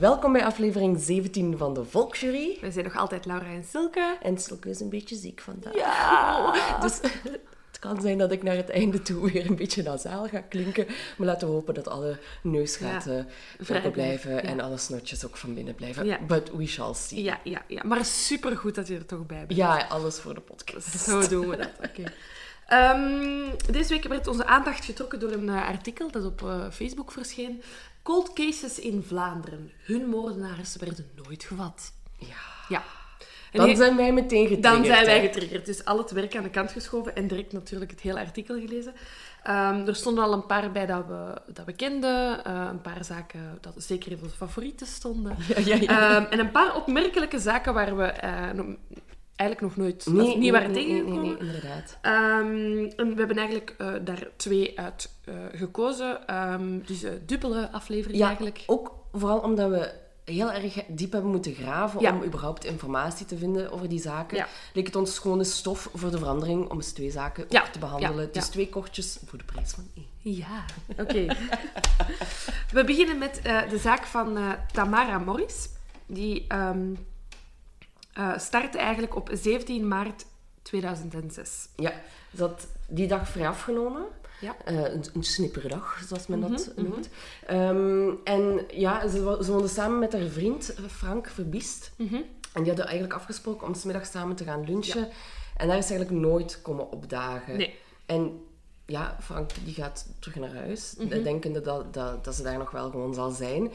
Welkom bij aflevering 17 van de Volksjury. We zijn nog altijd Laura en Silke. En Silke is een beetje ziek vandaag. Ja! Dus het kan zijn dat ik naar het einde toe weer een beetje nasaal ga klinken. Maar laten we hopen dat alle neusgaten Ja, blijven ja. en alle snotjes ook van binnen blijven. Ja. But we shall see. Ja, ja, ja. Maar supergoed dat je er toch bij bent. Ja, alles voor de podcast. Zo doen we dat. Oké. Ehm, deze week werd onze aandacht getrokken door een eh, artikel dat op eh, Facebook verscheen. Cold cases in Vlaanderen. Hun moordenaars werden nooit gevat. Ja. Ja. En Dan zijn wij meteen getriggerd. dan zijn wij getriggerd. Dus al het werk aan de kant geschoven en direct natuurlijk het hele artikel gelezen. Ehm, er stonden al een paar bij dat we, dat we kenden. eh, een paar zaken dat zeker in onze favorieten stonden. Ja, ja, ja. Ehm, en een paar opmerkelijke zaken waar we eh, eigenlijk nog nooit Nee, niet nee, waren nee, nee, nee, tegengekomen. nee, inderdaad. Ehm, en we hebben eigenlijk eh, daar twee uit eh, gekozen. Ehm, dus een dubbele aflevering Ja, eigenlijk. ook vooral omdat we heel erg diep hebben moeten graven Ja. om überhaupt informatie te vinden over die zaken. Ja. Leek het ons schone stof voor de verandering om eens twee zaken Ja, te behandelen. Dus twee kortjes voor de prijs van één. Ja, oké. we beginnen met eh, de zaak van eh, Tamara Morris. Die ehm eh, startte eigenlijk op 17 maart 2006. Ja, ze had die dag vrij afgenomen. Ja. Eh, een, een snipperdag, zoals men dat Mhm, noemt. Ehm, en ja, ze, ze woonde samen met haar vriend eh, Frank Verbiest. Mhm. En die hadden eigenlijk afgesproken om 's middags samen te gaan lunchen. En daar is eigenlijk nooit komen opdagen. Nee. En ja, Frank die gaat terug naar huis, Mhm. denkende dat, dat, dat ze daar nog wel gewoon zal zijn.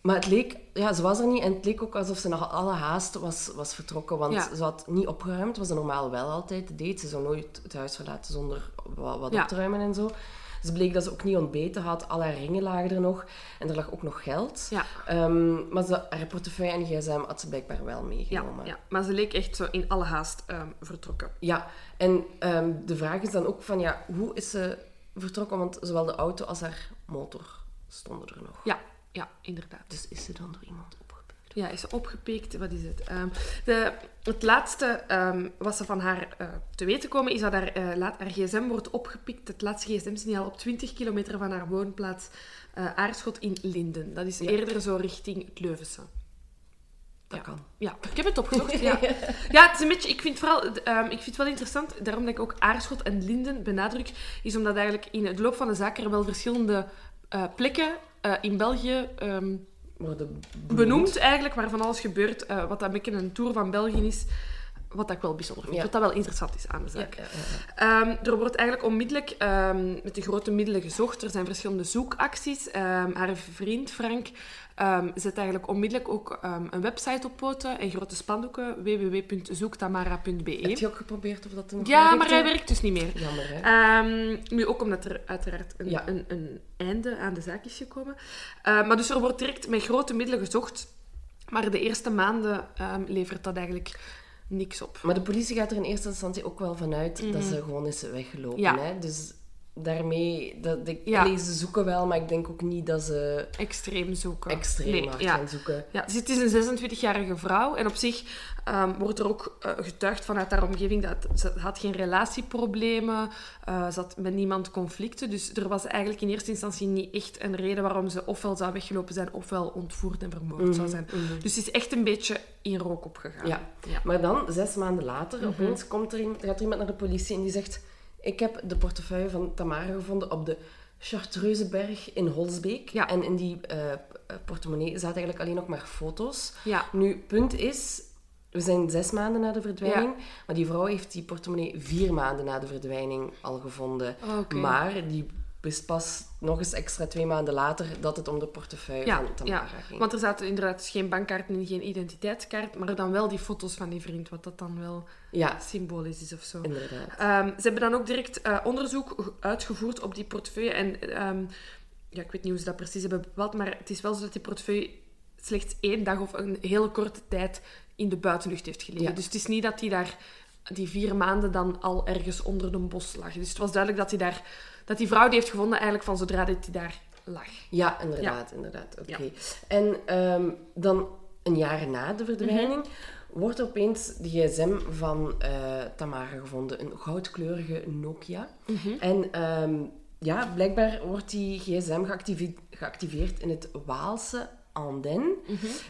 Maar het leek, ja, ze was er niet en het leek ook alsof ze nog alle haast was, was vertrokken, want Ja. ze had niet opgeruimd, wat ze normaal wel altijd deed. Ze zou nooit het huis verlaten zonder wat, wat Ja. op te ruimen en zo. Dus bleek dat ze ook niet ontbeten had, al haar ringen lagen er nog en er lag ook nog geld. Ja. Ehm, maar ze, haar portefeuille en gsm had ze blijkbaar wel Ja, meegenomen. ja, maar ze leek echt zo in alle haast ehm, vertrokken. Ja, en ehm, de vraag is dan ook van, ja, hoe is ze vertrokken? Want zowel de auto als haar motor stonden er nog. Ja, ja, inderdaad. Dus is ze dan door iemand opgepikt? Ja, is ze opgepikt? Wat is het? Ehm, de, het laatste ehm, wat ze van haar eh, te weten komen, is dat haar, eh, laat, haar gsm wordt opgepikt. Het laatste gsm-signaal op 20 kilometer van haar woonplaats eh, Aarschot in Linden. Dat is Ja. eerder zo richting het Leuvense. Dat Ja. kan. Ja, ik heb het opgezocht. Ja, ja het is een beetje, ik vind, vooral, ehm, ik vind het wel interessant, daarom dat ik ook Aarschot en Linden benadruk, is omdat eigenlijk in het loop van de zaak er wel verschillende plekken eh, in België ehm, Worden benoemd eigenlijk, waar van alles gebeurt, eh, wat dat een beetje een tour van België is. Wat dat ik wel bijzonder vind, Ja. wat dat wel interessant is aan de zaak. ja, ja. Ehm, er wordt eigenlijk onmiddellijk ehm, met de grote middelen gezocht. Er zijn verschillende zoekacties. Haar vriend Frank ehm, zet eigenlijk onmiddellijk ook ehm, een website op poten en grote spandoeken www.zoektamara.be. Heb je ook geprobeerd of dat nog Ja, werkte? maar hij werkt dus niet meer. Jammer, hè? Ehm, nu ook omdat er uiteraard een, Ja. een, een einde aan de zaak is gekomen. Maar dus er wordt direct met grote middelen gezocht. Maar de eerste maanden levert dat eigenlijk niks op. Maar de politie gaat er in eerste instantie ook wel vanuit dat ze gewoon is weggelopen. Mhm. Ja. Hè? Dus daarmee... Dat, ik, Ja. ze zoeken wel, maar ik denk ook niet dat ze Extreem zoeken. extreem Nee, hard ja. gaan zoeken. Ja, dus het is een 26-jarige vrouw en op zich ehm, wordt er ook eh, getuigd vanuit haar omgeving dat ze had geen relatieproblemen, eh, ze had met niemand conflicten, dus er was eigenlijk in eerste instantie niet echt een reden waarom ze ofwel zou weggelopen zijn ofwel ontvoerd en vermoord zou zijn. Dus het is echt een beetje in rook opgegaan. Ja. Maar dan, zes maanden later, Mhm. opeens komt er, gaat er iemand naar de politie en die zegt... Ik heb de portefeuille van Tamara gevonden op de Chartreuzenberg in Holsbeek. Ja. En in die eh, portemonnee zaten eigenlijk alleen nog maar foto's. Ja. Nu, punt is... We zijn zes maanden na de verdwijning, maar die vrouw heeft die portemonnee vier maanden na de verdwijning al gevonden. Oh, oké. Maar die wist pas nog eens extra twee maanden later dat het om de portefeuille Ja, van Tamara ja, ging. want er zaten inderdaad geen bankkaarten en geen identiteitskaart, maar dan wel die foto's van die vriend, wat dat dan wel Ja, symbolisch is of zo. inderdaad. Ehm, ze hebben dan ook direct eh, onderzoek ge- uitgevoerd op die portefeuille. En ehm, ja, ik weet niet hoe ze dat precies hebben bepaald, maar het is wel zo dat die portefeuille slechts één dag of een hele korte tijd in de buitenlucht heeft gelegen. Ja. Dus het is niet dat hij daar die vier maanden dan al ergens onder een bos lag. Dus het was duidelijk dat, hij daar, dat die vrouw die heeft gevonden eigenlijk van zodra dat hij daar lag. Ja, inderdaad, inderdaad. Oké. Ja. En ehm, dan een jaar na de verdwijning wordt opeens de gsm van eh, Tamara gevonden. Een goudkleurige Nokia. En ehm, ja, blijkbaar wordt die gsm geactiveerd, geactiveerd in het Waalse Anden.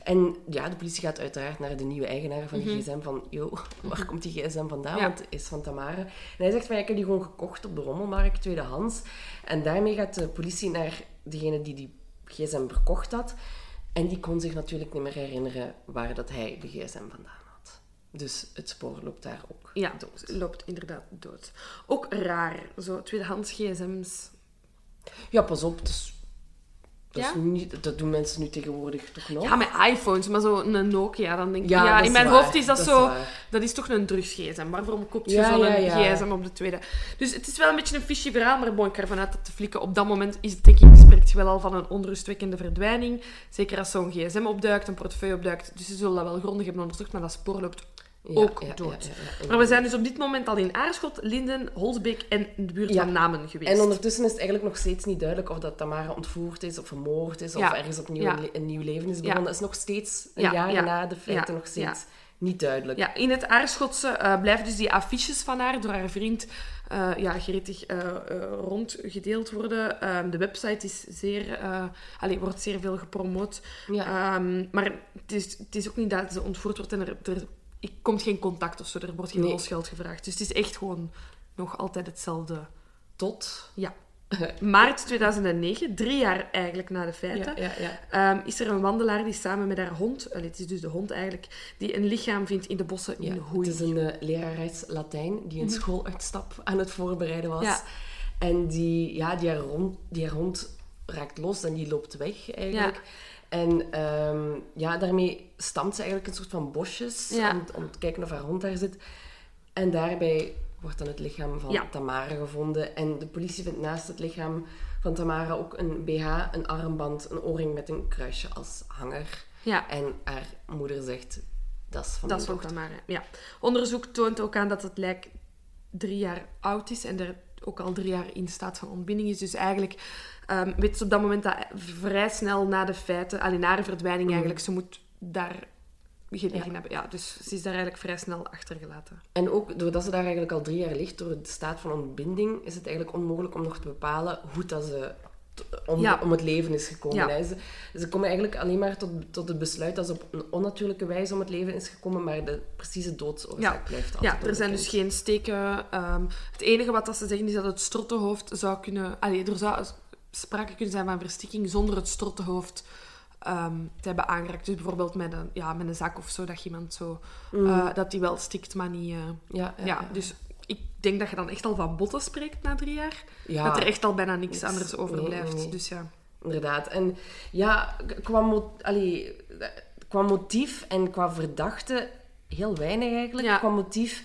En ja, de politie gaat uiteraard naar de nieuwe eigenaar van die gsm van... Yo, waar komt die gsm vandaan? Ja. Want het is van Tamara. En hij zegt van, ja, ik heb die gewoon gekocht op de rommelmarkt, tweedehands. En daarmee gaat de politie naar degene die die gsm verkocht had. En die kon zich natuurlijk niet meer herinneren waar dat hij de gsm vandaan had. Dus het spoor loopt daar ook Ja, dood. loopt inderdaad dood. Ook raar, zo tweedehands gsm's. Ja, pas op. Dus, dat, Ja? niet, dat doen mensen nu tegenwoordig toch nog? Ja, met iPhones, maar zo een Nokia, dan denk ik... Ja, in mijn waar, hoofd is dat, zo... dat is toch een drugs-gsm. Waarom koopt je Ja, zo'n gsm op de tweede? Dus het is wel een beetje een fishy verhaal, maar bon, ik ga ervan uit dat de flikken op dat moment is het denk ik, spreekt je wel al van een onrustwekkende verdwijning. Zeker als zo'n gsm opduikt, een portefeuille opduikt. Dus ze zullen dat wel grondig hebben onderzocht, maar dat spoor loopt ook ja, dood. ja, maar we zijn dus op dit moment al in Aarschot, Linden, Holsbeek en de buurt van Namen geweest. En ondertussen is het eigenlijk nog steeds niet duidelijk of dat Tamara ontvoerd is of vermoord is of ergens opnieuw een, nieuw leven is begonnen. Dat is nog steeds een Ja, jaar ja. na de feiten nog steeds niet duidelijk. Ja, in het Aarschotse eh, blijven dus die affiches van haar door haar vriend eh, ja, gretig eh, rondgedeeld worden. Ehm, de website is zeer, allee, wordt zeer veel gepromoot. Ja. Ehm, maar het is, het is ook niet dat ze ontvoerd wordt en er, er ik, komt geen contact of zo. Er wordt geen Nee. losgeld gevraagd. Dus het is echt gewoon nog altijd hetzelfde. Tot... Ja. Maart 2009, drie jaar eigenlijk na de feiten, Ja, ja, ja. ehm, is er een wandelaar die samen met haar hond, het is dus de hond eigenlijk, die een lichaam vindt in de bossen in Hoei. het is een uh, lerares Latijn die een schooluitstap aan het voorbereiden was. Mhm. En die, ja, die, haar hond, die haar hond raakt los en die loopt weg eigenlijk. En ehm, ja, daarmee stamt ze eigenlijk een soort van bosjes Ja. om, om te kijken of haar hond daar zit. En daarbij wordt dan het lichaam van Ja. Tamara gevonden. En de politie vindt naast het lichaam van Tamara ook een BH, een armband, een oorring met een kruisje als hanger. Ja. En haar moeder zegt, dat is van Dat is van. Tamara. Ja. Onderzoek toont ook aan dat het lijk drie jaar oud is en er ook al drie jaar in staat van ontbinding is. Dus eigenlijk ehm weet ze op dat moment dat vrij snel na de feiten, alleen na de verdwijning eigenlijk, ze moet daar gelegen Ja. hebben. Ja, dus ze is daar eigenlijk vrij snel achtergelaten. En ook doordat ze daar eigenlijk al drie jaar ligt, door de staat van ontbinding, is het eigenlijk onmogelijk om nog te bepalen hoe dat ze om, Ja. om het leven is gekomen. Ja. Ze, ze komen eigenlijk alleen maar tot, tot het besluit dat ze op een onnatuurlijke wijze om het leven is gekomen, maar de precieze doodsoorzaak Ja. blijft altijd Ja, er zijn dus geen steken. ehm, het enige wat dat ze zeggen is dat het strottenhoofd zou kunnen... Allee, er zou sprake kunnen zijn van verstikking zonder het strottenhoofd ehm, te hebben aangeraakt. Dus bijvoorbeeld met een, ja, met een zak of zo, dat iemand zo... eh, dat die wel stikt, maar niet... eh, Ja, ja, dus denk dat je dan echt al van botten spreekt na drie jaar. Ja. Dat er echt al bijna niks Niks. anders overblijft. nee, nee. Dus ja. Inderdaad. En ja, qua, mo- allee, qua motief en qua verdachte heel weinig eigenlijk. Ja. Qua motief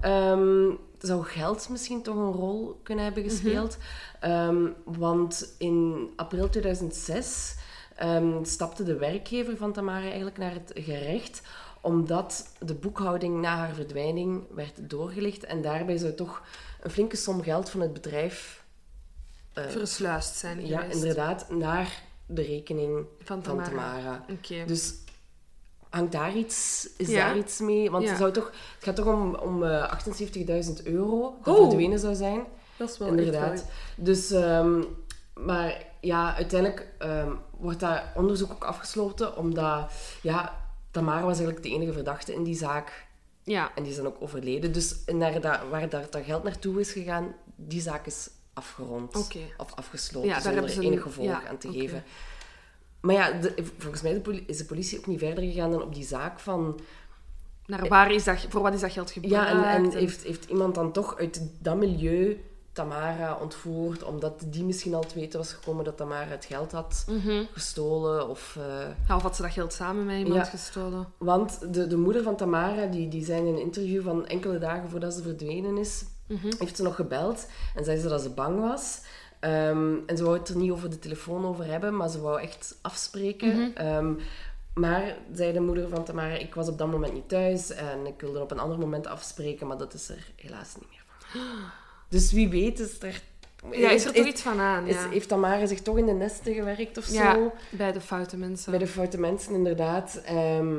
ehm, zou geld misschien toch een rol kunnen hebben Mhm. gespeeld. Ehm, want in april 2006 ehm, stapte de werkgever van Tamara eigenlijk naar het gerecht omdat de boekhouding na haar verdwijning werd doorgelicht en daarbij zou toch een flinke som geld van het bedrijf eh, Versluist zijn ja, geweest. inderdaad, naar de rekening Van van Tamara. Oké. Dus hangt daar iets, is Ja. daar iets mee? Want Ja. het, zou toch, het gaat toch om, om eh, 78.000 euro dat Oh. verdwenen zou zijn. dat is wel Inderdaad. Dus, ehm, maar ja, uiteindelijk ehm, wordt dat onderzoek ook afgesloten, omdat ja, Tamara was eigenlijk de enige verdachte in die zaak. Ja. En die dan ook overleden. Dus naar dat, waar daar dat geld naartoe is gegaan, die zaak is afgerond. Of afgesloten, Ja, daar zonder ze enig een- gevolg ja, aan te geven. Maar ja, de- volgens mij is de politie ook niet verder gegaan dan op die zaak van... Naar waar is dat, voor wat is dat geld gebruikt? Ja, en, en heeft, heeft iemand dan toch uit dat milieu Tamara ontvoerd, omdat die misschien al te weten was gekomen dat Tamara het geld had Mhm. gestolen? Of, eh, Ja, of had ze dat geld samen met iemand Ja. gestolen? Want de, de moeder van Tamara, die, die zei in een interview van enkele dagen voordat ze verdwenen is, Mhm. heeft ze nog gebeld en zei ze dat ze bang was. Ehm, en ze wou het er niet over de telefoon over hebben, maar ze wou echt afspreken. Mhm. Ehm, maar, zei de moeder van Tamara, ik was op dat moment niet thuis en ik wilde op een ander moment afspreken, maar dat is er helaas niet meer van. Dus wie weet is er... Ja, is er toch iets van aan? is- Ja, heeft Tamara zich toch in de nesten gewerkt of Ja, zo? bij de foute mensen. Bij de foute mensen, inderdaad. Ehm,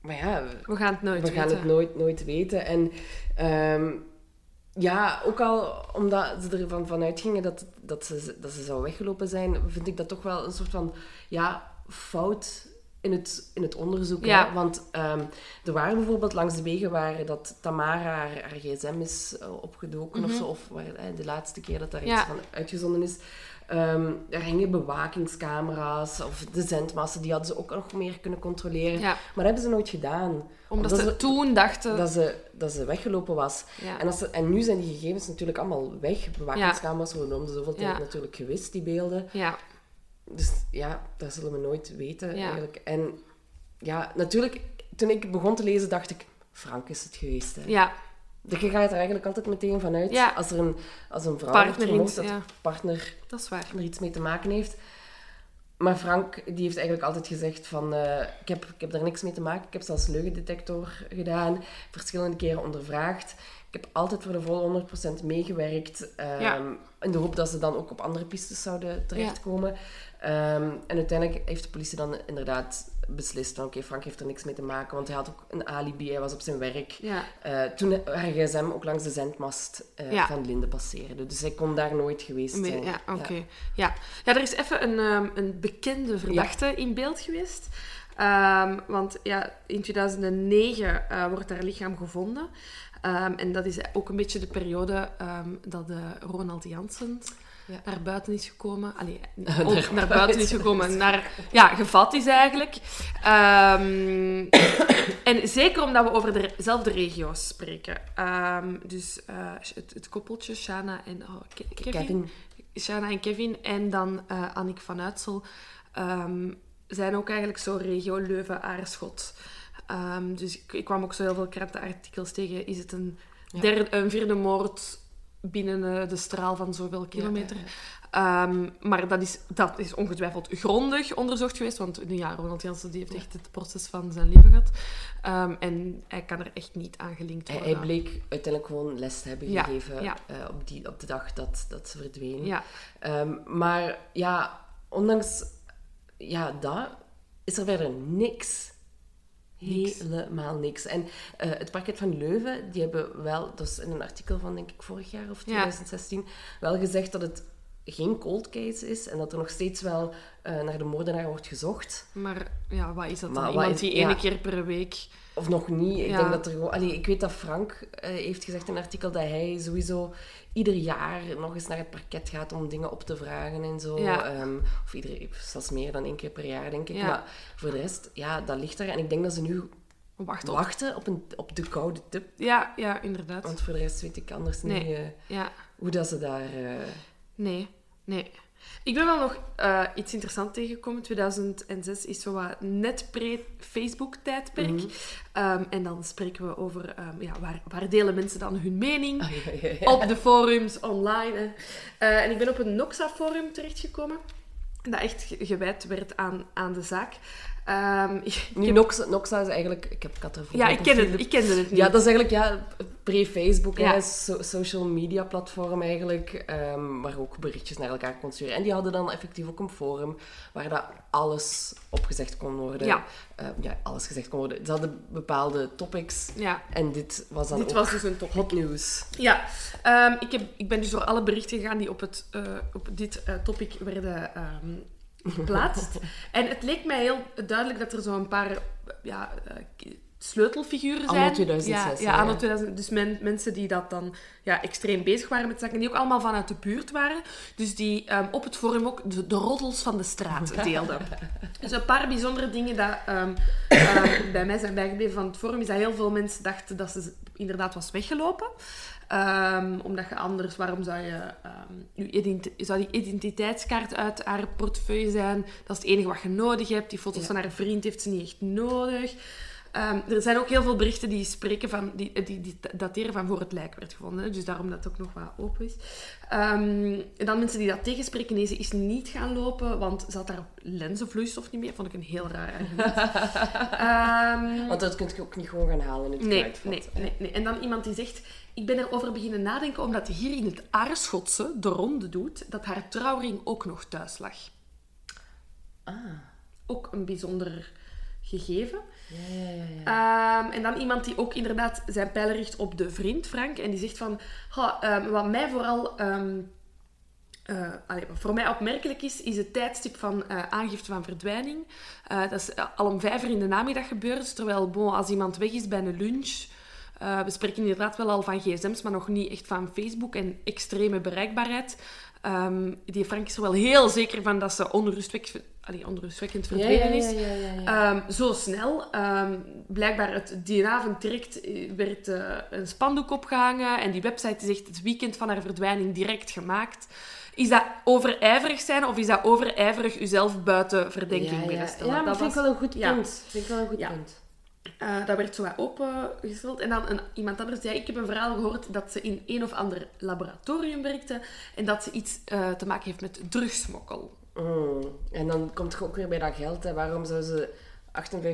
maar ja, We gaan het nooit we gaan weten. het nooit, nooit weten. En ehm, ja, ook al omdat ze ervan vanuit gingen dat, dat, ze, dat ze zou weggelopen zijn, vind ik dat toch wel een soort van ja, fout in het, in het onderzoek. Ja. Hè? Want ehm, er waren bijvoorbeeld langs de wegen waar dat Tamara haar, haar gsm is eh, opgedoken of zo, of waar, hè, de laatste keer dat daar Mhm. Ja. iets van uitgezonden is. ehm, er hingen bewakingscamera's of de zendmassen, die hadden ze ook nog meer kunnen controleren. Ja, Maar dat hebben ze nooit gedaan. omdat ze toen dachten... Dat ze, dat ze weggelopen was. Ja. En, als ze, en nu zijn die gegevens natuurlijk allemaal weg. Bewakingscamera's worden om de zoveel tijd Ja. natuurlijk gewist, die beelden. Dus ja, dat zullen we nooit weten Ja. eigenlijk. En ja, natuurlijk, toen ik begon te lezen, dacht ik... Frank is het geweest. Hè. ja, Je gaat er eigenlijk altijd meteen vanuit. Ja. Als er een, als een vrouw Partner wordt vermoord, in- dat ja. partner dat is waar. er iets mee te maken heeft. Maar Frank die heeft eigenlijk altijd gezegd van... eh, ik, heb, ik heb daar niks mee te maken. Ik heb zelfs leugendetector gedaan. Verschillende keren ondervraagd. Ik heb altijd voor de volle 100% meegewerkt. ehm, Ja. In de hoop dat ze dan ook op andere pistes zouden terechtkomen. Ehm, en uiteindelijk heeft de politie dan inderdaad beslist van... Oké, Frank heeft er niks mee te maken. Want hij had ook een alibi. Hij was op zijn werk. Ja, Eh, toen haar gsm ook langs de zendmast eh, van Linde passeerde. Dus hij kon daar nooit geweest zijn. ja oké. Ja. Ja. er is even een, ehm, een bekende verdachte in beeld geweest. Want ja, in 2009 eh, wordt haar lichaam gevonden. Ehm, en dat is ook een beetje de periode ehm, dat eh, Ronald Jansen Ja. naar buiten is gekomen. Allee, Naar ook naar buiten is gekomen. Naar, ja, gevat is eigenlijk. Ehm, en zeker omdat we over dezelfde regio's spreken. Dus eh, het, het koppeltje, Shana en oh, Ke- Kevin. Kevin. Shana en Kevin en dan eh Annick van Uitsel zijn ook eigenlijk zo regio Leuven-Aarschot. Ehm, dus ik, ik kwam ook zo heel veel krantenartikels tegen. Is het een, derde, een vierde moord binnen eh, de straal van zoveel kilometer? Ehm, maar dat is, dat is ongetwijfeld grondig onderzocht geweest. Want ja, Ronald Janssen die heeft echt het proces van zijn leven gehad. Ehm, en hij kan er echt niet aan gelinkt Hij, worden. hij bleek uiteindelijk gewoon les te hebben Ja, gegeven ja. eh, op, die, op de dag dat, dat ze. Ja, Ehm, maar ja, ondanks ja, dat is er verder niks. Niks. Helemaal niks. En eh, het parket van Leuven, die hebben wel, dat is in een artikel van denk ik vorig jaar of 2016, wel gezegd dat het geen cold case is en dat er nog steeds wel eh, naar de moordenaar wordt gezocht. maar ja, wat is dat Maar dan? Iemand is- die ja. ene keer per week... Of nog niet. Ik Ja. denk dat er gewoon... Allee, ik weet dat Frank eh, heeft gezegd in een artikel dat hij sowieso ieder jaar nog eens naar het parket gaat om dingen op te vragen en zo. Ja. Ehm, of ieder, zelfs meer dan één keer per jaar, denk ik. Ja. Maar voor de rest, ja, dat ligt er. En ik denk dat ze nu Wacht op. wachten op, een, op de koude tip. Ja, ja, inderdaad. Want voor de rest weet ik anders Nee. niet eh, Ja, hoe dat ze daar... eh, nee, nee. Ik ben wel nog eh, iets interessants tegengekomen. 2006 is zo wat net pre-Facebook-tijdperk. Mhm. Ehm, en dan spreken we over ehm, ja, waar, waar delen mensen dan hun mening ah, ja, ja, ja. op de forums online. Eh, en ik ben op een Noxa-forum terechtgekomen. Dat echt ge- gewijd werd aan, aan de zaak. Ehm, ik Nu, heb- Noxa, Noxa is eigenlijk... Ik heb ervoor. ja, ik, ken het, ik kende het niet. Ja, dat is eigenlijk ja, pre-Facebook, Ja. so- social media platform eigenlijk, ehm, waar ook berichtjes naar elkaar kon sturen. En die hadden dan effectief ook een forum waar dat alles opgezegd kon worden. Ja. Eh, ja, alles gezegd kon worden. Ze hadden bepaalde topics Ja. en dit was dan Dit ook was dus een top. hot news. Ja, ehm, ik, heb, ik ben dus door alle berichten gegaan die op, het, eh, op dit eh, topic werden geplaatst. en het leek mij heel duidelijk dat er zo'n paar ja, eh, sleutelfiguren Anno zijn. 2006, Ja, ja, anno ja. 2000. Dus men- mensen die dat dan ja, extreem bezig waren met zaken, die ook allemaal vanuit de buurt waren. Dus die ehm, op het forum ook de, de roddels van de straat deelden. Dus een paar bijzondere dingen dat ehm, ehm, bij mij zijn bijgebleven van het forum, is dat heel veel mensen dachten dat ze inderdaad was weggelopen. Ehm, omdat je anders, waarom zou je, ehm, je zou die identiteitskaart uit haar portefeuille zijn? Dat is het enige wat je nodig hebt. Die foto's Ja. van haar vriend heeft ze niet echt nodig. Ehm, er zijn ook heel veel berichten die spreken van, die, die, die dateren van voor het lijk werd gevonden. hè. Dus daarom dat het ook nog wat open is. Ehm, en dan mensen die dat tegenspreken, nee, ze is niet gaan lopen, want ze had daar lenzenvloeistof niet meer. Vond ik een heel raar argument. Ehm, Want dat kun je ook niet gewoon gaan halen in het Nee, kruidvat, nee, hè. nee, nee. En dan iemand die zegt... Ik ben erover beginnen nadenken omdat hier in het Aarschotse de ronde doet dat haar trouwring ook nog thuis lag. Ah, Ook een bijzonder gegeven. ja, ja, ja. Ehm, en dan iemand die ook inderdaad zijn pijlen richt op de vriend, Frank. En die zegt van... "Ha, ehm, wat mij vooral... ehm, eh, allee, wat voor mij opmerkelijk is, is het tijdstip van eh, aangifte van verdwijning. Eh, dat is al om vijf uur in de namiddag gebeurd. Terwijl, bon, als iemand weg is bij een lunch... we spreken inderdaad wel al van gsm's, maar nog niet echt van Facebook en extreme bereikbaarheid. Die Frank is er wel heel zeker van dat ze onrustwekkend, allee, onrustwekkend ja, verdwenen is. ja. Ehm, zo snel. Ehm, blijkbaar het, direct eh, werd eh, een spandoek opgehangen en die website is echt het weekend van haar verdwijning direct gemaakt. Is dat overijverig zijn of is dat overijverig uzelf buiten verdenking willen stellen? Ja, maar dat vind ik wel een goed punt. Vind ik wel een goed Ja. punt. eh, dat werd zo wat opengesteld. En dan een, iemand anders zei, ik heb een verhaal gehoord dat ze in een of ander laboratorium werkte en dat ze iets te maken heeft met drugsmokkel. Mm. En dan komt je ook weer bij dat geld. Hè. Waarom zou ze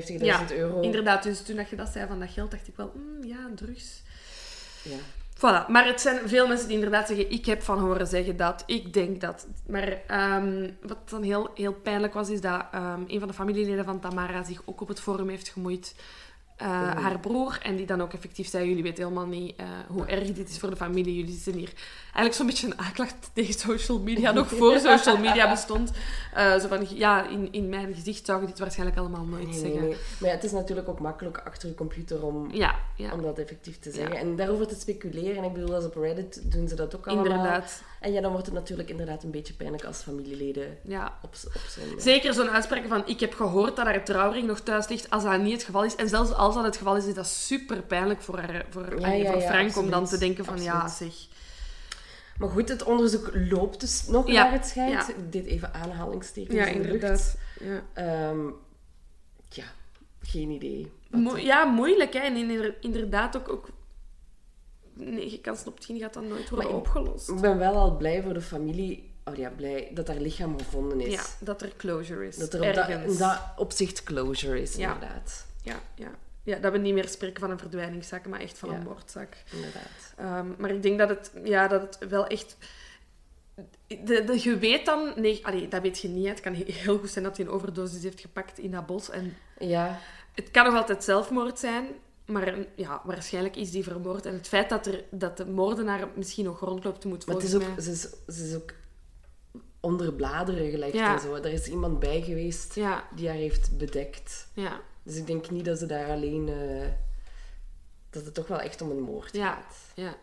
58.000 Ja, euro... Inderdaad, dus toen dat je dat zei van dat geld, dacht ik wel, mm, ja, drugs. Ja. Voilà, maar het zijn veel mensen die inderdaad zeggen, ik heb van horen zeggen dat, ik denk dat. Maar ehm, wat dan heel, heel pijnlijk was, is dat ehm, een van de familieleden van Tamara zich ook op het forum heeft gemoeid. Eh, Haar broer, en die dan ook effectief zei, jullie weten helemaal niet eh, hoe erg dit is voor de familie. Jullie zijn hier eigenlijk zo'n beetje een aanklacht tegen social media, nog voor social media bestond. Eh, zo van, ja, in, in mijn gezicht zou je dit waarschijnlijk allemaal nooit Nee, zeggen. nee. Maar ja, het is natuurlijk ook makkelijk achter je computer om, Ja, ja. om dat effectief te zeggen. En daarover te speculeren. Ik bedoel, als op Reddit doen ze dat ook allemaal. Inderdaad. En ja, dan wordt het natuurlijk inderdaad een beetje pijnlijk als familieleden Ja. op, op eh, Zeker zo'n uitspraak van ik heb gehoord dat haar trouwring nog thuis ligt, als dat niet het geval is. En zelfs als dat het geval is, is dat super pijnlijk voor, haar, voor, Ja, allee, ja, voor Frank om dan te denken van ja, zeg. Maar goed, het onderzoek loopt dus nog naar het schijnt. Ik deed even aanhalingstekens Ja, in de lucht. Ja. Ehm, ja, geen idee. Mo- ja, moeilijk hè. En inder- inderdaad ook, ook 9 kansen op 10 gaat dat nooit worden Maar opgelost. Ik ben wel al blij voor de familie. Oh ja, blij dat haar lichaam gevonden is. Ja, dat er closure is. Dat er op dat, ergens. in dat opzicht closure is, Ja. inderdaad. Ja, ja. ja, dat we niet meer spreken van een verdwijningszaak, maar echt van Ja. een moordzaak. inderdaad. Ehm, maar ik denk dat het, ja, dat het wel echt... De, de, je weet dan... Nee, allee, dat weet je niet. hè. Het kan he- heel goed zijn dat hij een overdosis heeft gepakt in dat bos. En Ja, het kan nog altijd zelfmoord zijn, maar ja, waarschijnlijk is die vermoord. En het feit dat, er, dat de moordenaar misschien nog rondloopt, moet maar het is ook, mij... ze, is, ze is ook onder bladeren gelegd Ja. en zo. Er is iemand bij geweest Ja, die haar heeft bedekt. ja, Dus ik denk niet dat ze daar alleen... eh, dat het toch wel echt om een moord Ja. gaat. ja.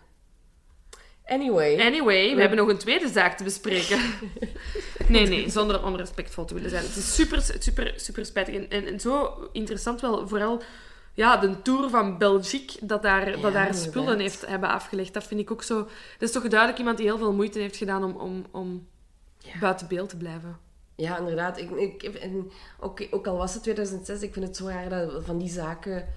Anyway. Anyway, we hebben nog een tweede zaak te bespreken. Nee, nee, zonder onrespectvol te willen zijn. Het is super, super, super spijtig. En, en, en zo interessant wel, vooral ja, de tour van Belgique, dat daar, Ja, dat daar spullen heeft hebben afgelegd. Dat vind ik ook zo... Dat is toch duidelijk iemand die heel veel moeite heeft gedaan om, om, om Ja. buiten beeld te blijven. Ja, inderdaad. Ik, ik, en ook, ook al was het 2006, ik vind het zo raar dat van die zaken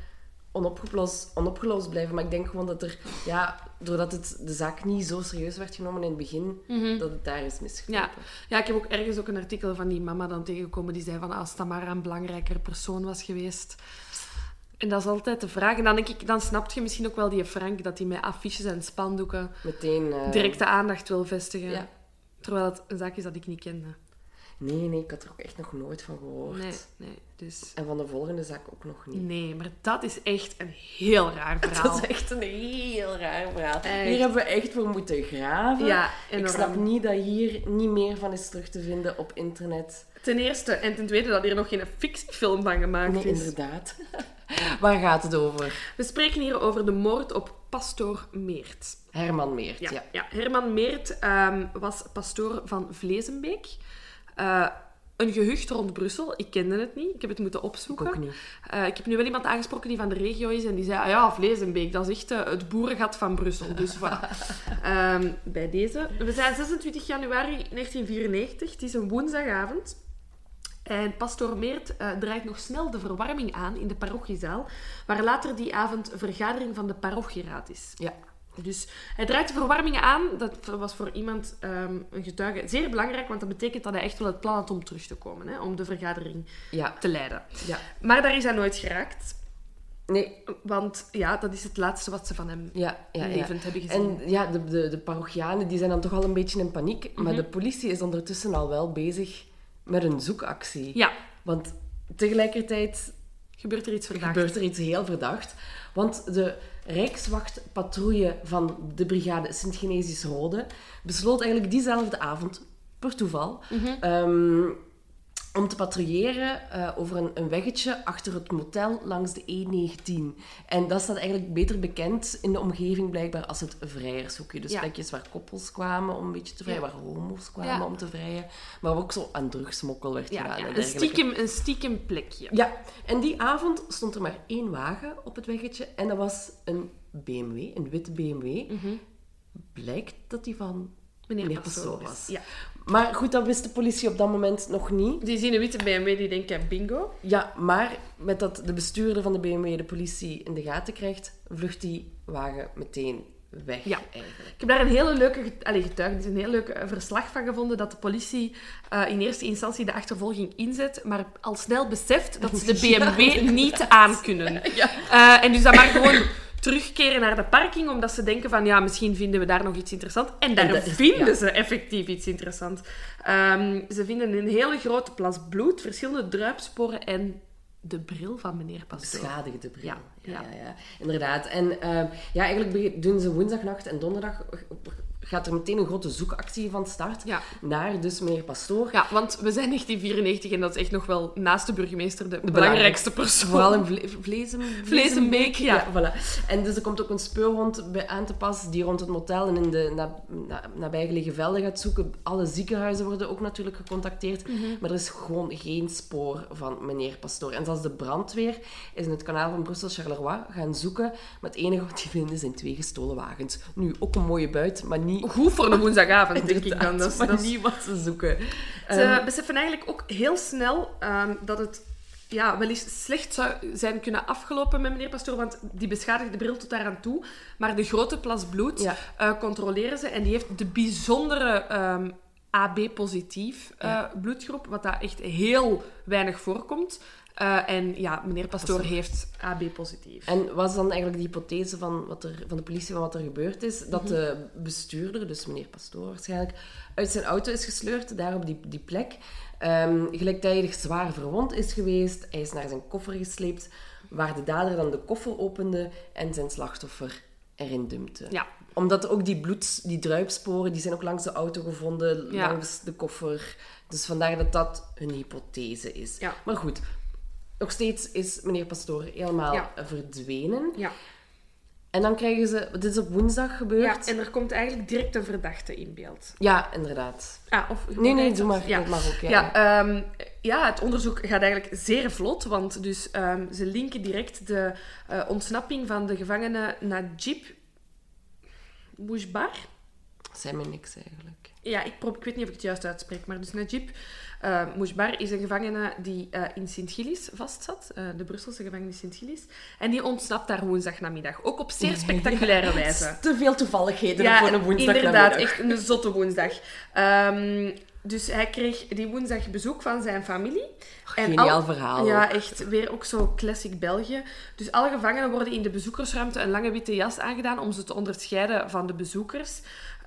onopgelost, onopgelost blijven. Maar ik denk gewoon dat er, ja, doordat het, de zaak niet zo serieus werd genomen in het begin, dat het daar is misgelopen. Ja. ja, ik heb ook ergens ook een artikel van die mama dan tegengekomen die zei van als Tamara een belangrijker persoon was geweest. En dat is altijd de vraag. En dan denk ik, dan snap je misschien ook wel die Frank, dat hij met affiches en spandoeken Meteen... eh, direct de aandacht wil vestigen. Ja. Terwijl het een zaak is dat ik niet kende. Nee, nee, ik had er ook echt nog nooit van gehoord. Nee, nee. Dus... En van de volgende zaak ook nog niet. Nee, maar dat is echt een heel raar verhaal. Dat is echt een heel raar verhaal. Echt. Hier hebben we echt voor moeten graven. Ja, ik enorm. snap niet dat hier niet meer van is terug te vinden op internet. Ten eerste. En ten tweede dat hier nog geen fictiefilm van gemaakt Nee, is. inderdaad. Waar gaat het over? We spreken hier over de moord op pastoor Meert. Herman Meert, Ja, ja. ja. Herman Meert ehm, was pastoor van Vlezenbeek. Eh, een gehucht rond Brussel. Ik kende het niet. Ik heb het moeten opzoeken. Ik ook niet. Eh, ik heb nu wel iemand aangesproken die van de regio is en die zei, ah ja, Vlezenbeek, dat is echt eh, het boerengat van Brussel. Dus voilà. Ehm, bij deze. We zijn 26 januari 1994. Het is een woensdagavond. En pastoor Meert eh, draait nog snel de verwarming aan in de parochiezaal, waar later die avond vergadering van de parochieraad is. Ja. Dus hij draait de verwarming aan. Dat was voor iemand, ehm, een getuige, zeer belangrijk, want dat betekent dat hij echt wel het plan had om terug te komen, hè, om de vergadering Ja. te leiden. Ja. Maar daar is hij nooit geraakt, Nee, want ja, dat is het laatste wat ze van hem ja, ja, ja. levend hebben gezien. En ja, de, de, de parochianen die zijn dan toch al een beetje in paniek. Mhm. Maar de politie is ondertussen al wel bezig met een zoekactie. Ja, Want tegelijkertijd gebeurt er iets verdacht. gebeurt er iets heel verdacht. Want de Rijkswachtpatrouille van de brigade Sint-Genesius Rode besloot eigenlijk diezelfde avond, per toeval, Mhm. ehm, om te patrouilleren eh, over een, een weggetje achter het motel langs de E19. En dat staat eigenlijk beter bekend in de omgeving blijkbaar als het vrijershoekje. Dus Ja. plekjes waar koppels kwamen om een beetje te vrijen, Ja. waar homo's kwamen Ja. om te vrijen, maar ook zo aan drugsmokkel werd gedaan. een, stiekem, een stiekem plekje. Ja, en die avond stond er maar één wagen op het weggetje en dat was een BMW, een witte BMW. Blijkt dat die van Meneer, meneer Pastoor was. Ja. Maar goed, dat wist de politie op dat moment nog niet. Die zien een witte BMW, die denken bingo. Ja, maar met dat de bestuurder van de BMW de politie in de gaten krijgt, vlucht die wagen meteen weg Ja. eigenlijk. Ik heb daar een hele leuke allee, getuigenis, een heel leuk eh, verslag van gevonden dat de politie eh, in eerste instantie de achtervolging inzet, maar al snel beseft dat ze de BMW niet aankunnen. Eh, en dus dan maar gewoon terugkeren naar de parking, omdat ze denken van, ja, misschien vinden we daar nog iets interessants. En daar En vinden ja. ze effectief iets interessants. Ehm, ze vinden een hele grote plas bloed, verschillende druipsporen en de bril van meneer Pastoor. Beschadigde bril. Ja, ja, ja. inderdaad. En ehm, ja, eigenlijk doen ze woensdagnacht en donderdag gaat er meteen een grote zoekactie van start Ja. naar dus meneer Pastoor. Ja, want we zijn 1994 en dat is echt nog wel naast de burgemeester de, belangrijkste persoon. Vooral in Vle ja. voilà. En dus er komt ook een speurhond bij aan te pas die rond het motel en in de na, na- nabijgelegen velden gaat zoeken. Alle ziekenhuizen worden ook natuurlijk gecontacteerd. Mhm. Maar er is gewoon geen spoor van meneer Pastoor. En zelfs de brandweer is in het kanaal van Brussel-Charleroi gaan zoeken. Maar het enige wat die vinden zijn twee gestolen wagens. Nu, ook een mooie buit, maar niet... Goed voor een woensdagavond, denk ik dan. Dat is, maar dat is- niet wat ze zoeken. Ze Ehm, beseffen eigenlijk ook heel snel ehm, dat het ja, wel eens slecht zou zijn kunnen afgelopen met meneer Pastoor, want die beschadigde bril tot daar aan toe. Maar de grote plas bloed Ja. eh, controleren ze en die heeft de bijzondere ehm, AB-positief eh, bloedgroep, wat daar echt heel weinig voorkomt. Eh, en ja, meneer Pastoor heeft AB-positief. En was dan eigenlijk de hypothese van, wat er, van de politie van wat er gebeurd is, dat Mhm. de bestuurder, dus meneer Pastoor waarschijnlijk, uit zijn auto is gesleurd, daar op die, die plek, ehm, gelijktijdig zwaar verwond is geweest. Hij is naar zijn koffer gesleept, waar de dader dan de koffer opende en zijn slachtoffer erin dumpte. Ja. Omdat ook die bloed, die druipsporen, die zijn ook langs de auto gevonden, Ja. langs de koffer. Dus vandaar dat dat hun hypothese is. Ja. Maar goed, nog steeds is meneer Pastoor helemaal Ja. verdwenen. Ja. En dan krijgen ze... Dit is op woensdag ja, gebeurd. en er komt eigenlijk direct een verdachte in beeld. Ja, inderdaad. Ah, of, Nee, nee, doe maar. Ja. Dat mag ook, ja. Ja, ehm, ja, het onderzoek gaat eigenlijk zeer vlot, want dus, ehm, ze linken direct de eh, ontsnapping van de gevangene Najib Bouchbar. Zei me niks eigenlijk. Ja, ik, ik weet niet of ik het juist uitspreek, maar dus Najib uh, Mouchbar is een gevangene die uh, in Sint-Gillis vastzat, uh, de Brusselse gevangenis Sint-Gillis. En die ontsnapt daar woensdagnamiddag, ook op zeer spectaculaire wijze. Te veel toevalligheden ja, voor een woensdag inderdaad, echt een zotte woensdag. Um, dus hij kreeg die woensdag bezoek van zijn familie. Geniaal al, verhaal. Ja, echt. Weer ook zo classic België. Dus alle gevangenen worden in de bezoekersruimte een lange witte jas aangedaan om ze te onderscheiden van de bezoekers.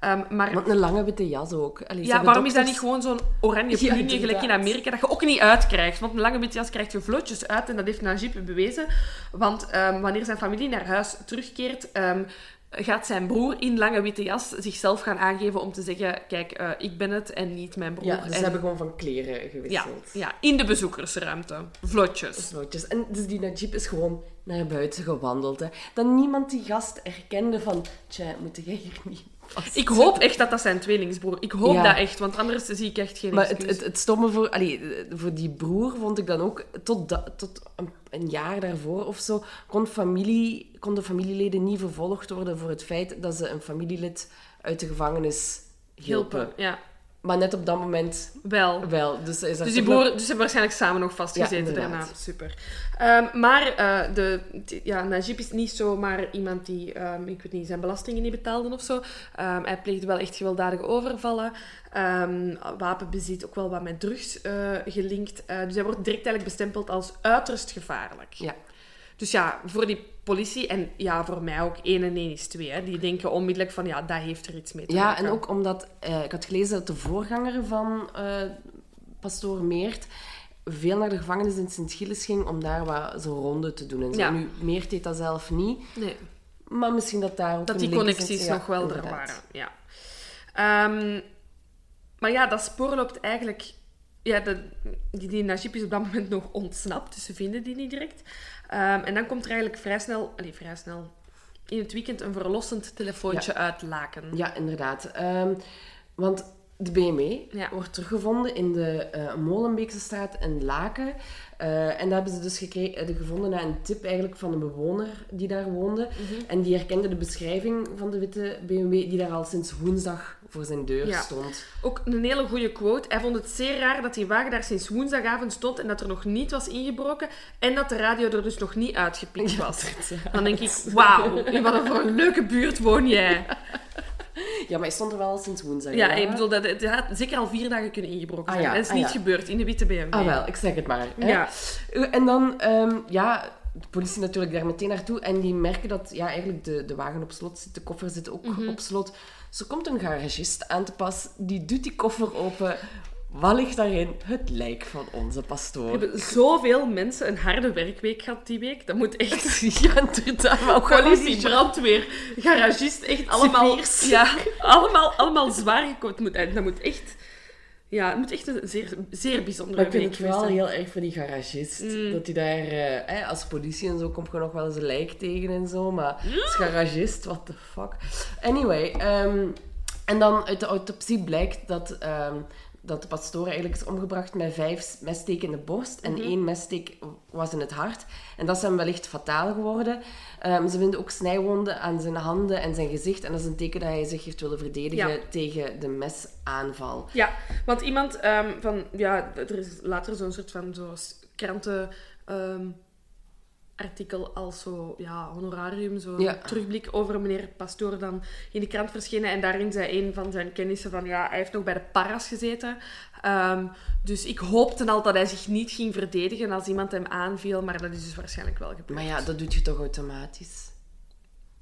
Um, maar... Want een lange witte jas ook. Allee, ja, waarom is dat niet gewoon zo'n oranje plunje, ja, gelijk in Amerika, dat je ook niet uitkrijgt? Want een lange witte jas krijg je vlotjes uit en dat heeft Najib bewezen. Want um, wanneer zijn familie naar huis terugkeert, um, gaat zijn broer in lange witte jas zichzelf gaan aangeven om te zeggen: Kijk, uh, ik ben het en niet mijn broer. Ja, dus en... ze hebben gewoon van kleren gewisseld. Ja, ja, in de bezoekersruimte. Vlotjes. Vlotjes. En dus die Najib is gewoon naar buiten gewandeld. Hè. Dat niemand die gast erkende van: Tja, moet jij hier niet ik hoop echt dat dat zijn tweelingsbroer. Ik hoop ja. dat echt, want anders zie ik echt geen Maar het, het, het, stomme voor, allee, voor die broer vond ik dan ook... Tot, da, tot een, een, jaar daarvoor of zo kon, familie, kon de familieleden niet vervolgd worden voor het feit dat ze een familielid uit de gevangenis hielpen. hielpen ja. Maar net op dat moment wel. wel. Dus, is dus die broer, dus ze hebben waarschijnlijk samen nog vastgezeten ja, daarna. Super. Um, maar uh, de, ja, Najib is niet zomaar iemand die, um, ik weet niet, zijn belastingen niet betaalde of zo. Um, hij pleegde wel echt gewelddadige overvallen. wapenbezit, ook wel wat met drugs uh, gelinkt. Uh, dus hij wordt direct eigenlijk bestempeld als uiterst gevaarlijk. Ja. Dus ja, voor die politie en ja, voor mij ook 1 en 1 is 2. Hè. Die denken onmiddellijk van ja, dat heeft er iets mee te ja, maken. Ja, en ook omdat uh, ik had gelezen dat de voorganger van uh, Pastoor Meert veel naar de gevangenis in Sint-Gilles ging om daar wat zo ronde te doen. En zo. Ja. Nu, Meert deed dat zelf niet. Nee. Maar misschien dat daar ook Dat die connecties Ja, nog wel er waren. Ja. Um, maar ja, dat spoor loopt eigenlijk... Ja, de, die, die Najib is op dat moment nog ontsnapt, dus ze vinden die niet direct. Um, en dan komt er eigenlijk vrij snel... Allee, vrij snel... In het weekend een verlossend telefoontje uit Laken. Ja, inderdaad. Um, want de BMW Ja. wordt teruggevonden in de uh, Molenbeekse straat in Laken. Uh, en dat hebben ze dus gekregen, uh, gevonden na een tip eigenlijk van een bewoner die daar woonde. Mhm. En die herkende de beschrijving van de witte BMW die daar al sinds woensdag voor zijn deur Ja. stond. Ook een hele goede quote. Hij vond het zeer raar dat die wagen daar sinds woensdagavond stond en dat er nog niet was ingebroken en dat de radio er dus nog niet uitgepikt was. Dan denk ik, wauw, in wat een voor een leuke buurt woon jij. Ja, maar hij stond er wel al sinds woensdag. Ja, hè? ik bedoel, dat, het had zeker al vier dagen kunnen ingebroken Ah, zijn. ja, Dat is ah, niet ja. gebeurd in de witte BMW. Ah, wel, ik zeg het maar. Hè? Ja. En dan, ehm, ja, de politie natuurlijk daar meteen naartoe. En die merken dat ja, eigenlijk de, de wagen op slot zit, de koffer zit ook Mhm. op slot. Er komt een garagist aan te pas, die doet die koffer open. Wat ligt daarin? Het lijk van onze We pastoor. hebben zoveel mensen een harde werkweek gehad die week. Dat moet echt... Ja, inderdaad. Maar Politie, brandweer, garagist, echt allemaal... Cipiers. Ja, allemaal, allemaal zwaar gekookt. Moet, en dat moet echt... Ja, het moet echt een zeer, zeer bijzondere Maar ik vind week het wel zijn. heel erg voor die garagist. Mm. Dat hij daar... eh, als politie en zo komt je nog wel eens een lijk tegen en zo. Maar als garagist, what the fuck. Anyway. ehm, en dan uit de autopsie blijkt dat, ehm, dat de pastoor eigenlijk is omgebracht met vijf messteken in de borst. En Mhm. één messteek was in het hart. En dat is hem wellicht fataal geworden. Ehm, ze vinden ook snijwonden aan zijn handen en zijn gezicht. En dat is een teken dat hij zich heeft willen verdedigen Ja. tegen de mesaanval. Ja, want iemand ehm, van... Ja, er is later zo'n soort van zo s- kranten... ehm, artikel als zo, ja, honorarium, zo Ja. terugblik over meneer Pastoor dan in de krant verschenen. En daarin zei een van zijn kennissen van, ja, hij heeft nog bij de paras gezeten. Ehm, dus ik hoopte al dat hij zich niet ging verdedigen als iemand hem aanviel, maar dat is dus waarschijnlijk wel gebeurd. Maar ja, dat doet je toch automatisch?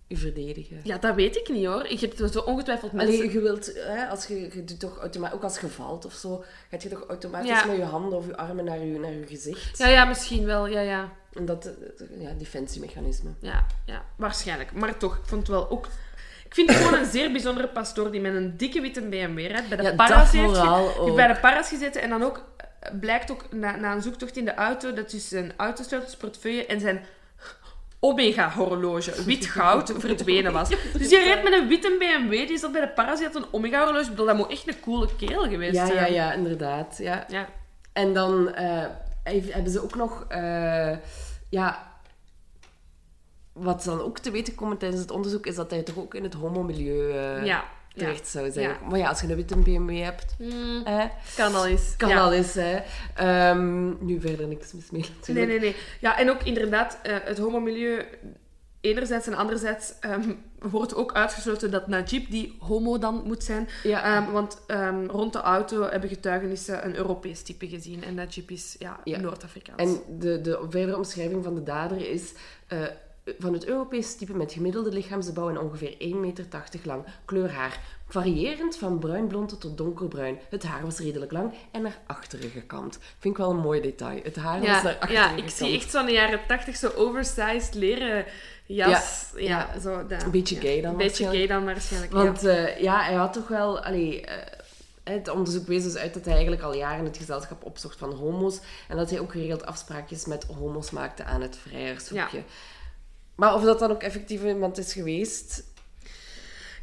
Je verdedigen. Ja, dat weet ik niet hoor. Ik heb zo ongetwijfeld mensen... Allee, je wilt, hè, als je, je doet toch automatisch, ook als je valt of zo, gaat je toch automatisch Ja. met je handen of je armen naar je, naar je gezicht. Ja, ja, misschien wel. Ja, ja. En dat, eh, ja, defensiemechanisme. Ja, ja, waarschijnlijk. Maar toch, ik vond het wel ook... Ik vind het gewoon een zeer bijzondere pastoor die met een dikke witte BMW rijdt. Bij de Ja, Paras heeft, ge- bij de Paras gezeten. En dan ook eh, blijkt ook na, na een zoektocht in de auto dat dus zijn autosleutels, portefeuille en zijn Omega-horloge, wit goud, verdwenen was. Dus je rijdt met een witte BMW, die zat bij de Paras, die had een Omega-horloge. Ik bedoel, dat moet echt een coole kerel geweest Ja, ja, zijn. ja, inderdaad. Ja. Ja. En dan eh, hebben ze ook nog, eh, ja, wat dan ook te weten komt tijdens het onderzoek, is dat hij toch ook in het homomilieu eh Ja, zou zijn. Maar ja, als je een witte BMW hebt, Mm, hè, kan al eens. kan al eens. Hè. Ehm, nu verder niks mis mee Nee, natuurlijk. nee, nee. Ja, en ook inderdaad, eh, het homomilieu enerzijds en anderzijds ehm, wordt ook uitgesloten dat Najib die homo dan moet zijn. Ja. Ehm, want rond de auto hebben getuigenissen een Europees type gezien. En Najib is ja, Ja. Noord-Afrikaans. En de, de verdere omschrijving van de dader is eh, van het Europese type met gemiddelde lichaamsbouw en ongeveer 1,80 meter lang. Kleur haar. Variërend van bruinblond tot donkerbruin. Het haar was redelijk lang en naar achteren gekant. Vind ik wel een mooi detail. Het haar was ja, naar achteren ja, gekant. ik zie echt zo'n jaren tachtig zo oversized leren jas. Ja, ja. Zo, dat, Een beetje ja. gay dan Een beetje waarschijnlijk. gay dan waarschijnlijk. Want ja. eh, ja, hij had toch wel... Allee, eh, het onderzoek wees dus uit dat hij eigenlijk al jaren het gezelschap opzocht van homo's. En dat hij ook geregeld afspraakjes met homo's maakte aan het vrijheidshoekje. Ja. Maar of dat dan ook effectief iemand is geweest...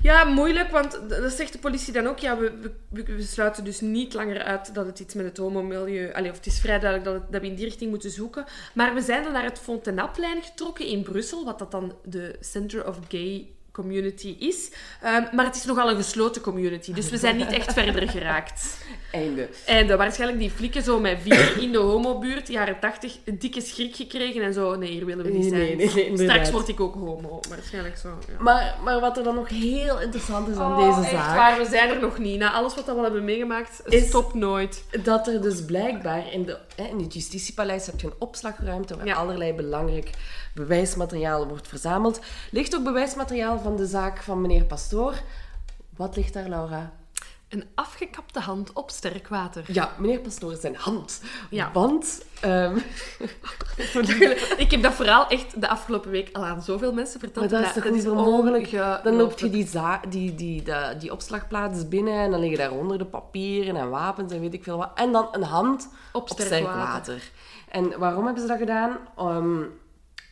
Ja, moeilijk, want dat zegt de politie dan ook. Ja, we, we, sluiten dus niet langer uit dat het iets met het homomilieu... Allee, of het is vrij duidelijk dat, dat we in die richting moeten zoeken. Maar we zijn dan naar het Fontenaplein getrokken in Brussel, wat dat dan de Center of Gay Community is. Ehm, maar het is nogal een gesloten community, dus we zijn niet echt verder geraakt. Einde. En de, waarschijnlijk die flikken zo met vier in de homobuurt, jaren tachtig, een dikke schrik gekregen en zo. Nee, hier willen we niet Nee, zijn. nee, nee, Straks word ik ook homo, waarschijnlijk zo. Ja. Maar, maar wat er dan nog heel interessant is aan Oh, deze echt zaak... waar, we zijn er nog niet. Na alles wat we al hebben meegemaakt, Is- stopt nooit. Dat er dus blijkbaar in, de, in het Justitiepaleis heb je een opslagruimte waar Ja. allerlei belangrijk bewijsmateriaal wordt verzameld. Ligt ook bewijsmateriaal van de zaak van meneer Pastoor. Wat ligt daar, Laura? Een afgekapte hand op sterk water. Ja, meneer Pastoor zijn hand. Ja. Want... ehm, ik heb dat verhaal echt de afgelopen week al aan zoveel mensen verteld. Maar dat is toch niet onmogelijk? Dan loop je die... die, za- die, die, die, die opslagplaats binnen en dan liggen daaronder de papieren en wapens en weet ik veel wat. En dan een hand Op op sterk water. En waarom hebben ze dat gedaan? Ehm,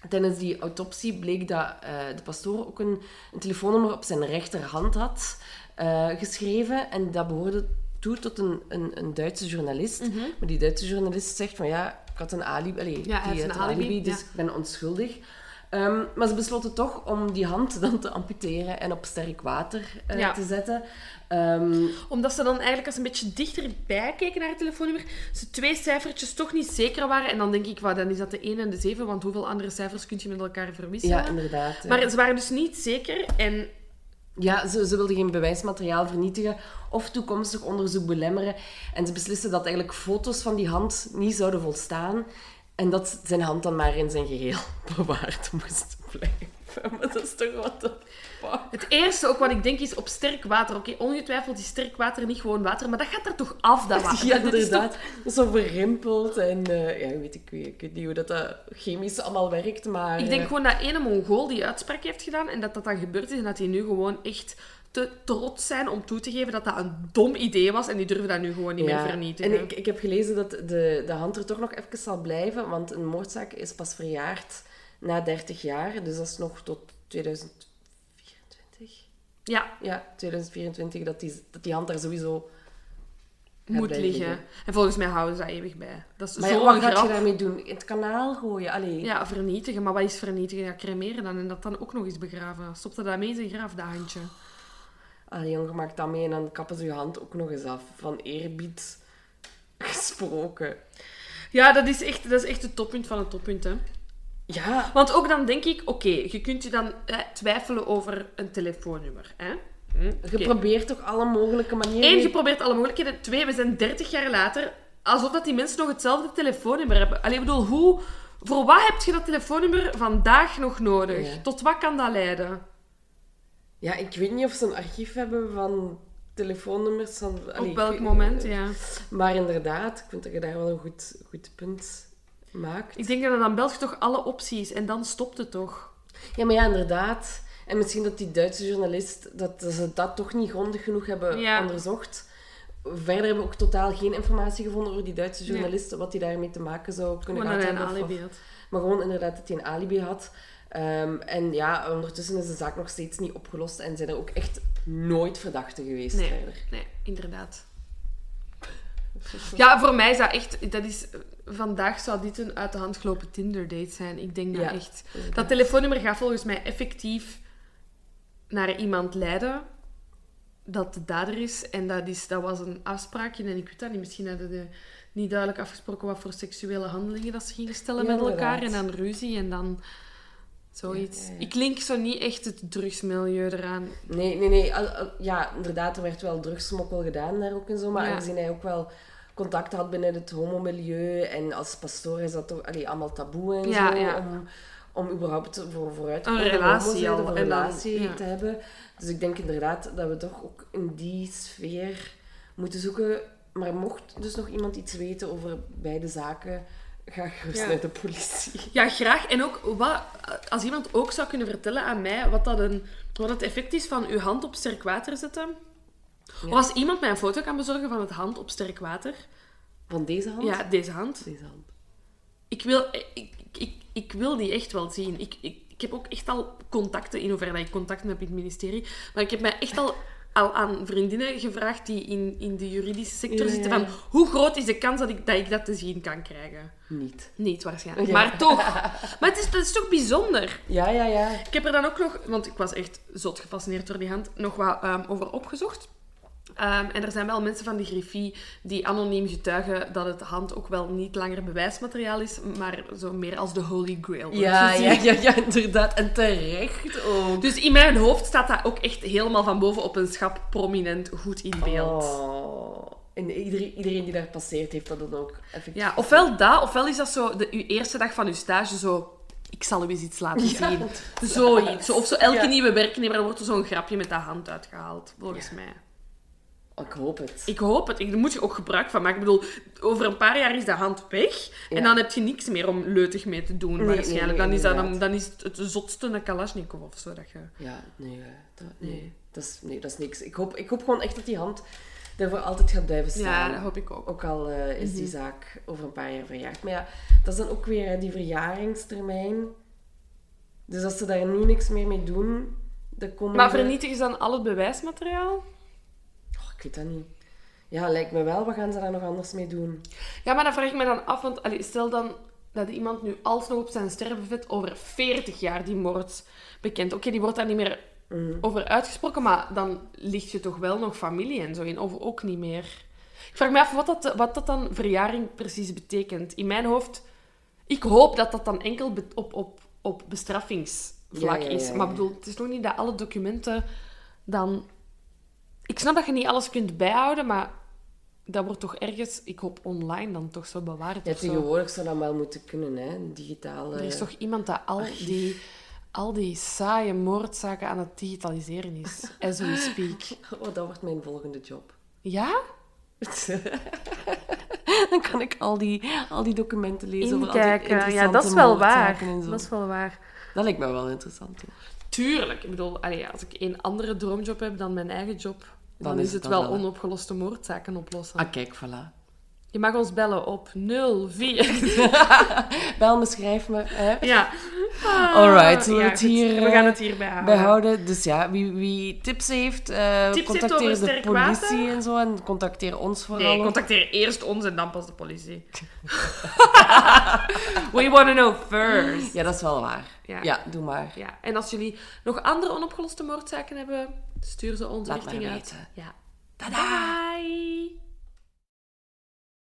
tijdens die autopsie bleek dat eh, de pastoor ook een, een telefoonnummer op zijn rechterhand had eh, geschreven. En dat behoorde toe tot een, een, een Duitse journalist. Maar die Duitse journalist zegt van ja, ik had een alibi. Allee, Mhm. Ja, die een alibi, dus ja. ik ben onschuldig. Ehm, maar ze besloten toch om die hand dan te amputeren en op sterk water eh, Ja. te zetten. Ehm, Omdat ze dan eigenlijk als een beetje dichterbij keken naar het telefoonnummer, ze twee cijfertjes toch niet zeker waren. En dan denk ik, wat, dan is dat de 1 en de 7, want hoeveel andere cijfers kun je met elkaar verwisselen? ja, inderdaad. ja. Maar ze waren dus niet zeker. En Ja, ze, ze wilden geen bewijsmateriaal vernietigen of toekomstig onderzoek belemmeren. En ze beslissen dat eigenlijk foto's van die hand niet zouden volstaan. En dat zijn hand dan maar in zijn geheel bewaard moest blijven. Maar dat is toch wat de fuck? het eerste ook wat ik denk is op sterk water. Oké, ongetwijfeld is sterk water niet gewoon water, maar dat gaat er toch af, dat water. Ja, Dat is toch- inderdaad. Zo verrimpeld. En eh, ja, weet ik, ik weet niet hoe dat, dat chemisch allemaal werkt, maar... Ik denk eh, gewoon dat ene Mongool die uitspraak heeft gedaan en dat dat dan gebeurd is en dat die nu gewoon echt te trots zijn om toe te geven dat dat een dom idee was en die durven dat nu gewoon niet meer vernietigen. En ik, ik heb gelezen dat de, de hand er toch nog even zal blijven, want een moordzaak is pas verjaard na 30 jaar. Dus dat is nog tot 2024. Ja, Ja, 2024, dat die, dat die hand daar sowieso... moet liggen. En volgens mij houden ze dat eeuwig bij. Dat is Maar ja, zo'n wat gaat je daarmee doen? In het kanaal gooien? Allee. Ja, vernietigen. Maar wat is vernietigen? Ja, cremeren dan en dat dan ook nog eens begraven. Stopt er dat mee in zijn graf, dat handje? Allee, jongen, maak dat mee en dan kappen ze je hand ook nog eens af. Van eerbied gesproken. Ja, dat is echt, dat is echt het toppunt van het toppunt, hè. Ja, Want ook dan denk ik, oké, je kunt je dan eh, twijfelen over een telefoonnummer, hè. Hm, je probeert toch alle mogelijke manieren... Eén, je probeert alle mogelijkheden. Twee, we zijn 30 jaar later. Alsof dat die mensen nog hetzelfde telefoonnummer hebben. Allee, ik bedoel, hoe... Voor wat heb je dat telefoonnummer vandaag nog nodig? Ja. Tot wat kan dat leiden? Ja, ik weet niet of ze een archief hebben van telefoonnummers. Van, allee, Op welk moment, ja. Maar inderdaad, ik vind dat je daar wel een goed, goed punt maakt. Ik denk dat dan belt je toch alle opties en dan stopt het toch. Ja, maar ja, inderdaad. En misschien dat die Duitse journalist, dat ze dat toch niet grondig genoeg hebben Ja. onderzocht. Verder hebben we ook totaal geen informatie gevonden over die Duitse Nee. journalist, wat hij daarmee te maken zou kunnen dat gehad hij een hebben. alibi had. Maar gewoon inderdaad dat hij een alibi had. Ehm, en ja, ondertussen is de zaak nog steeds niet opgelost en zijn er ook echt nooit verdachten geweest Nee, verder. nee, inderdaad. Ja, voor mij is dat echt... Dat is, vandaag zou dit een uit de hand gelopen Tinder-date zijn. Ik denk dat Ja, echt... inderdaad. Dat telefoonnummer gaat volgens mij effectief naar iemand leiden. dat de dader is. En dat, is, dat was een afspraakje. En ik weet dat niet. Misschien hadden ze niet duidelijk afgesproken wat voor seksuele handelingen dat ze gingen stellen Ja, met elkaar. En dan ruzie en dan zoiets. Ja. Ik link zo niet echt het drugsmilieu eraan. Nee, nee, nee. Ja, inderdaad, er werd wel drugsmokkel gedaan daar ook en zo. Maar aangezien hij ook wel contact had binnen het homomilieu en als pastoor is dat toch allee, allemaal taboe en Ja, zo. ja. Om, om überhaupt voor, vooruit te Een komen, relatie homo zijn, al, of een relatie ja. te hebben. Dus ik denk inderdaad dat we toch ook in die sfeer moeten zoeken. Maar mocht dus nog iemand iets weten over beide zaken, ga gerust Ja. naar de politie. Ja, graag. En ook wat, als iemand ook zou kunnen vertellen aan mij wat, dat een, wat het effect is van uw hand op sterk water zetten. Of als iemand mij een foto kan bezorgen van het hand op sterk water. Van deze hand? Ja, deze hand. Deze hand. Ik wil, ik, ik, ik wil die echt wel zien. Ik, ik, ik heb ook echt al contacten, in hoeverre ik contacten heb in het ministerie. Maar ik heb mij echt al, al aan vriendinnen gevraagd die in, in de juridische sector Ja, zitten. Van, hoe groot is de kans dat ik, dat ik dat te zien kan krijgen? Niet. Niet waarschijnlijk. Ja. Maar toch. Maar het is, is toch bijzonder. Ja, ja, ja. Ik heb er dan ook nog, want ik was echt zot gefascineerd door die hand, nog wat ehm, over opgezocht. Ehm, en er zijn wel mensen van de griffie die anoniem getuigen dat het hand ook wel niet langer bewijsmateriaal is, maar zo meer als de holy grail Ja, ja, ja, ja, inderdaad. En terecht ook. Dus in mijn hoofd staat dat ook echt helemaal van boven op een schap prominent goed in beeld. Oh. En iedereen, iedereen die daar passeert, heeft dat dan ook effectief. Ja, ofwel dat, ofwel is dat zo de, uw eerste dag van uw stage zo... Ik zal u eens iets laten Ja, zien. want- Zoiets. Zo- Of zo elke Ja. nieuwe werknemer, dan wordt er zo'n grapje met dat hand uitgehaald, volgens mij. Ik hoop het. Ik hoop het. Ik- Daar moet je ook gebruik van maken. Ik bedoel, over een paar jaar is de hand weg. Ja. En dan heb je niks meer om leutig mee te doen, Nee, waarschijnlijk. nee, dan, is dat, dan, is het het zotste een Kalashnikov of zo. Dat je... Ja, nee, eh, dat, nee. Dat, is, nee, dat is niks. Ik hoop, ik hoop gewoon echt dat die hand daarvoor altijd gaat blijven staan. Ja, dat hoop ik ook. Ook al eh, is Mhm. die zaak over een paar jaar verjaard. Maar ja, dat is dan ook weer hè, die verjaringstermijn. Dus als ze daar nu niks meer mee doen, dan komen Maar vernietigen ze dan al het bewijsmateriaal? Ik weet dat niet. Ja, lijkt me wel. Wat gaan ze daar nog anders mee doen? Ja, maar dan vraag ik me dan af, want allee, stel dan dat iemand nu alsnog op zijn stervenbed over 40 jaar die moord bekend. Oké, die wordt daar niet meer Mm. over uitgesproken, maar dan ligt je toch wel nog familie en zo in, of ook niet meer. Ik vraag me af wat dat, wat dat dan verjaring precies betekent. In mijn hoofd, ik hoop dat dat dan enkel op, op, op bestraffingsvlak Ja, ja, ja, is. Maar bedoel, het is nog niet dat alle documenten dan... Ik snap dat je niet alles kunt bijhouden, maar dat wordt toch ergens, ik hoop online dan toch zo bewaard. Ja, of zo. tegenwoordig zou dat wel moeten kunnen, hè? Digitaal. Er is toch iemand dat al die, al die saaie moordzaken aan het digitaliseren is. As we speak. Oh, dat wordt mijn volgende job. Ja? Dan kan ik al die, al die documenten lezen over al die Inkijken. Ja, interessante dat is wel waar. Dat is wel waar. Dat lijkt me wel interessant. hoor. Tuurlijk. Ik bedoel, allee, als ik een andere droomjob heb dan mijn eigen job, dan, is het wel onopgeloste moordzaken oplossen. Ah, kijk, voilà. Je mag ons bellen op 04. Bel me, schrijf me. Hè? ja. Alright, zullen we Ja, het hier, We eh, gaan het hierbij houden. Bijhouden. Dus ja, wie, wie tips heeft, heeft contacteer de politie water? en zo. En contacteer ons vooral. Nee, contacteer eerst ons en dan pas de politie. We want to know first. Ja, dat is wel waar. Ja. Ja, doe maar. Ja, en als jullie nog andere onopgeloste moordzaken hebben, stuur ze ons Laat richting uit. Ja. Tada! Bye!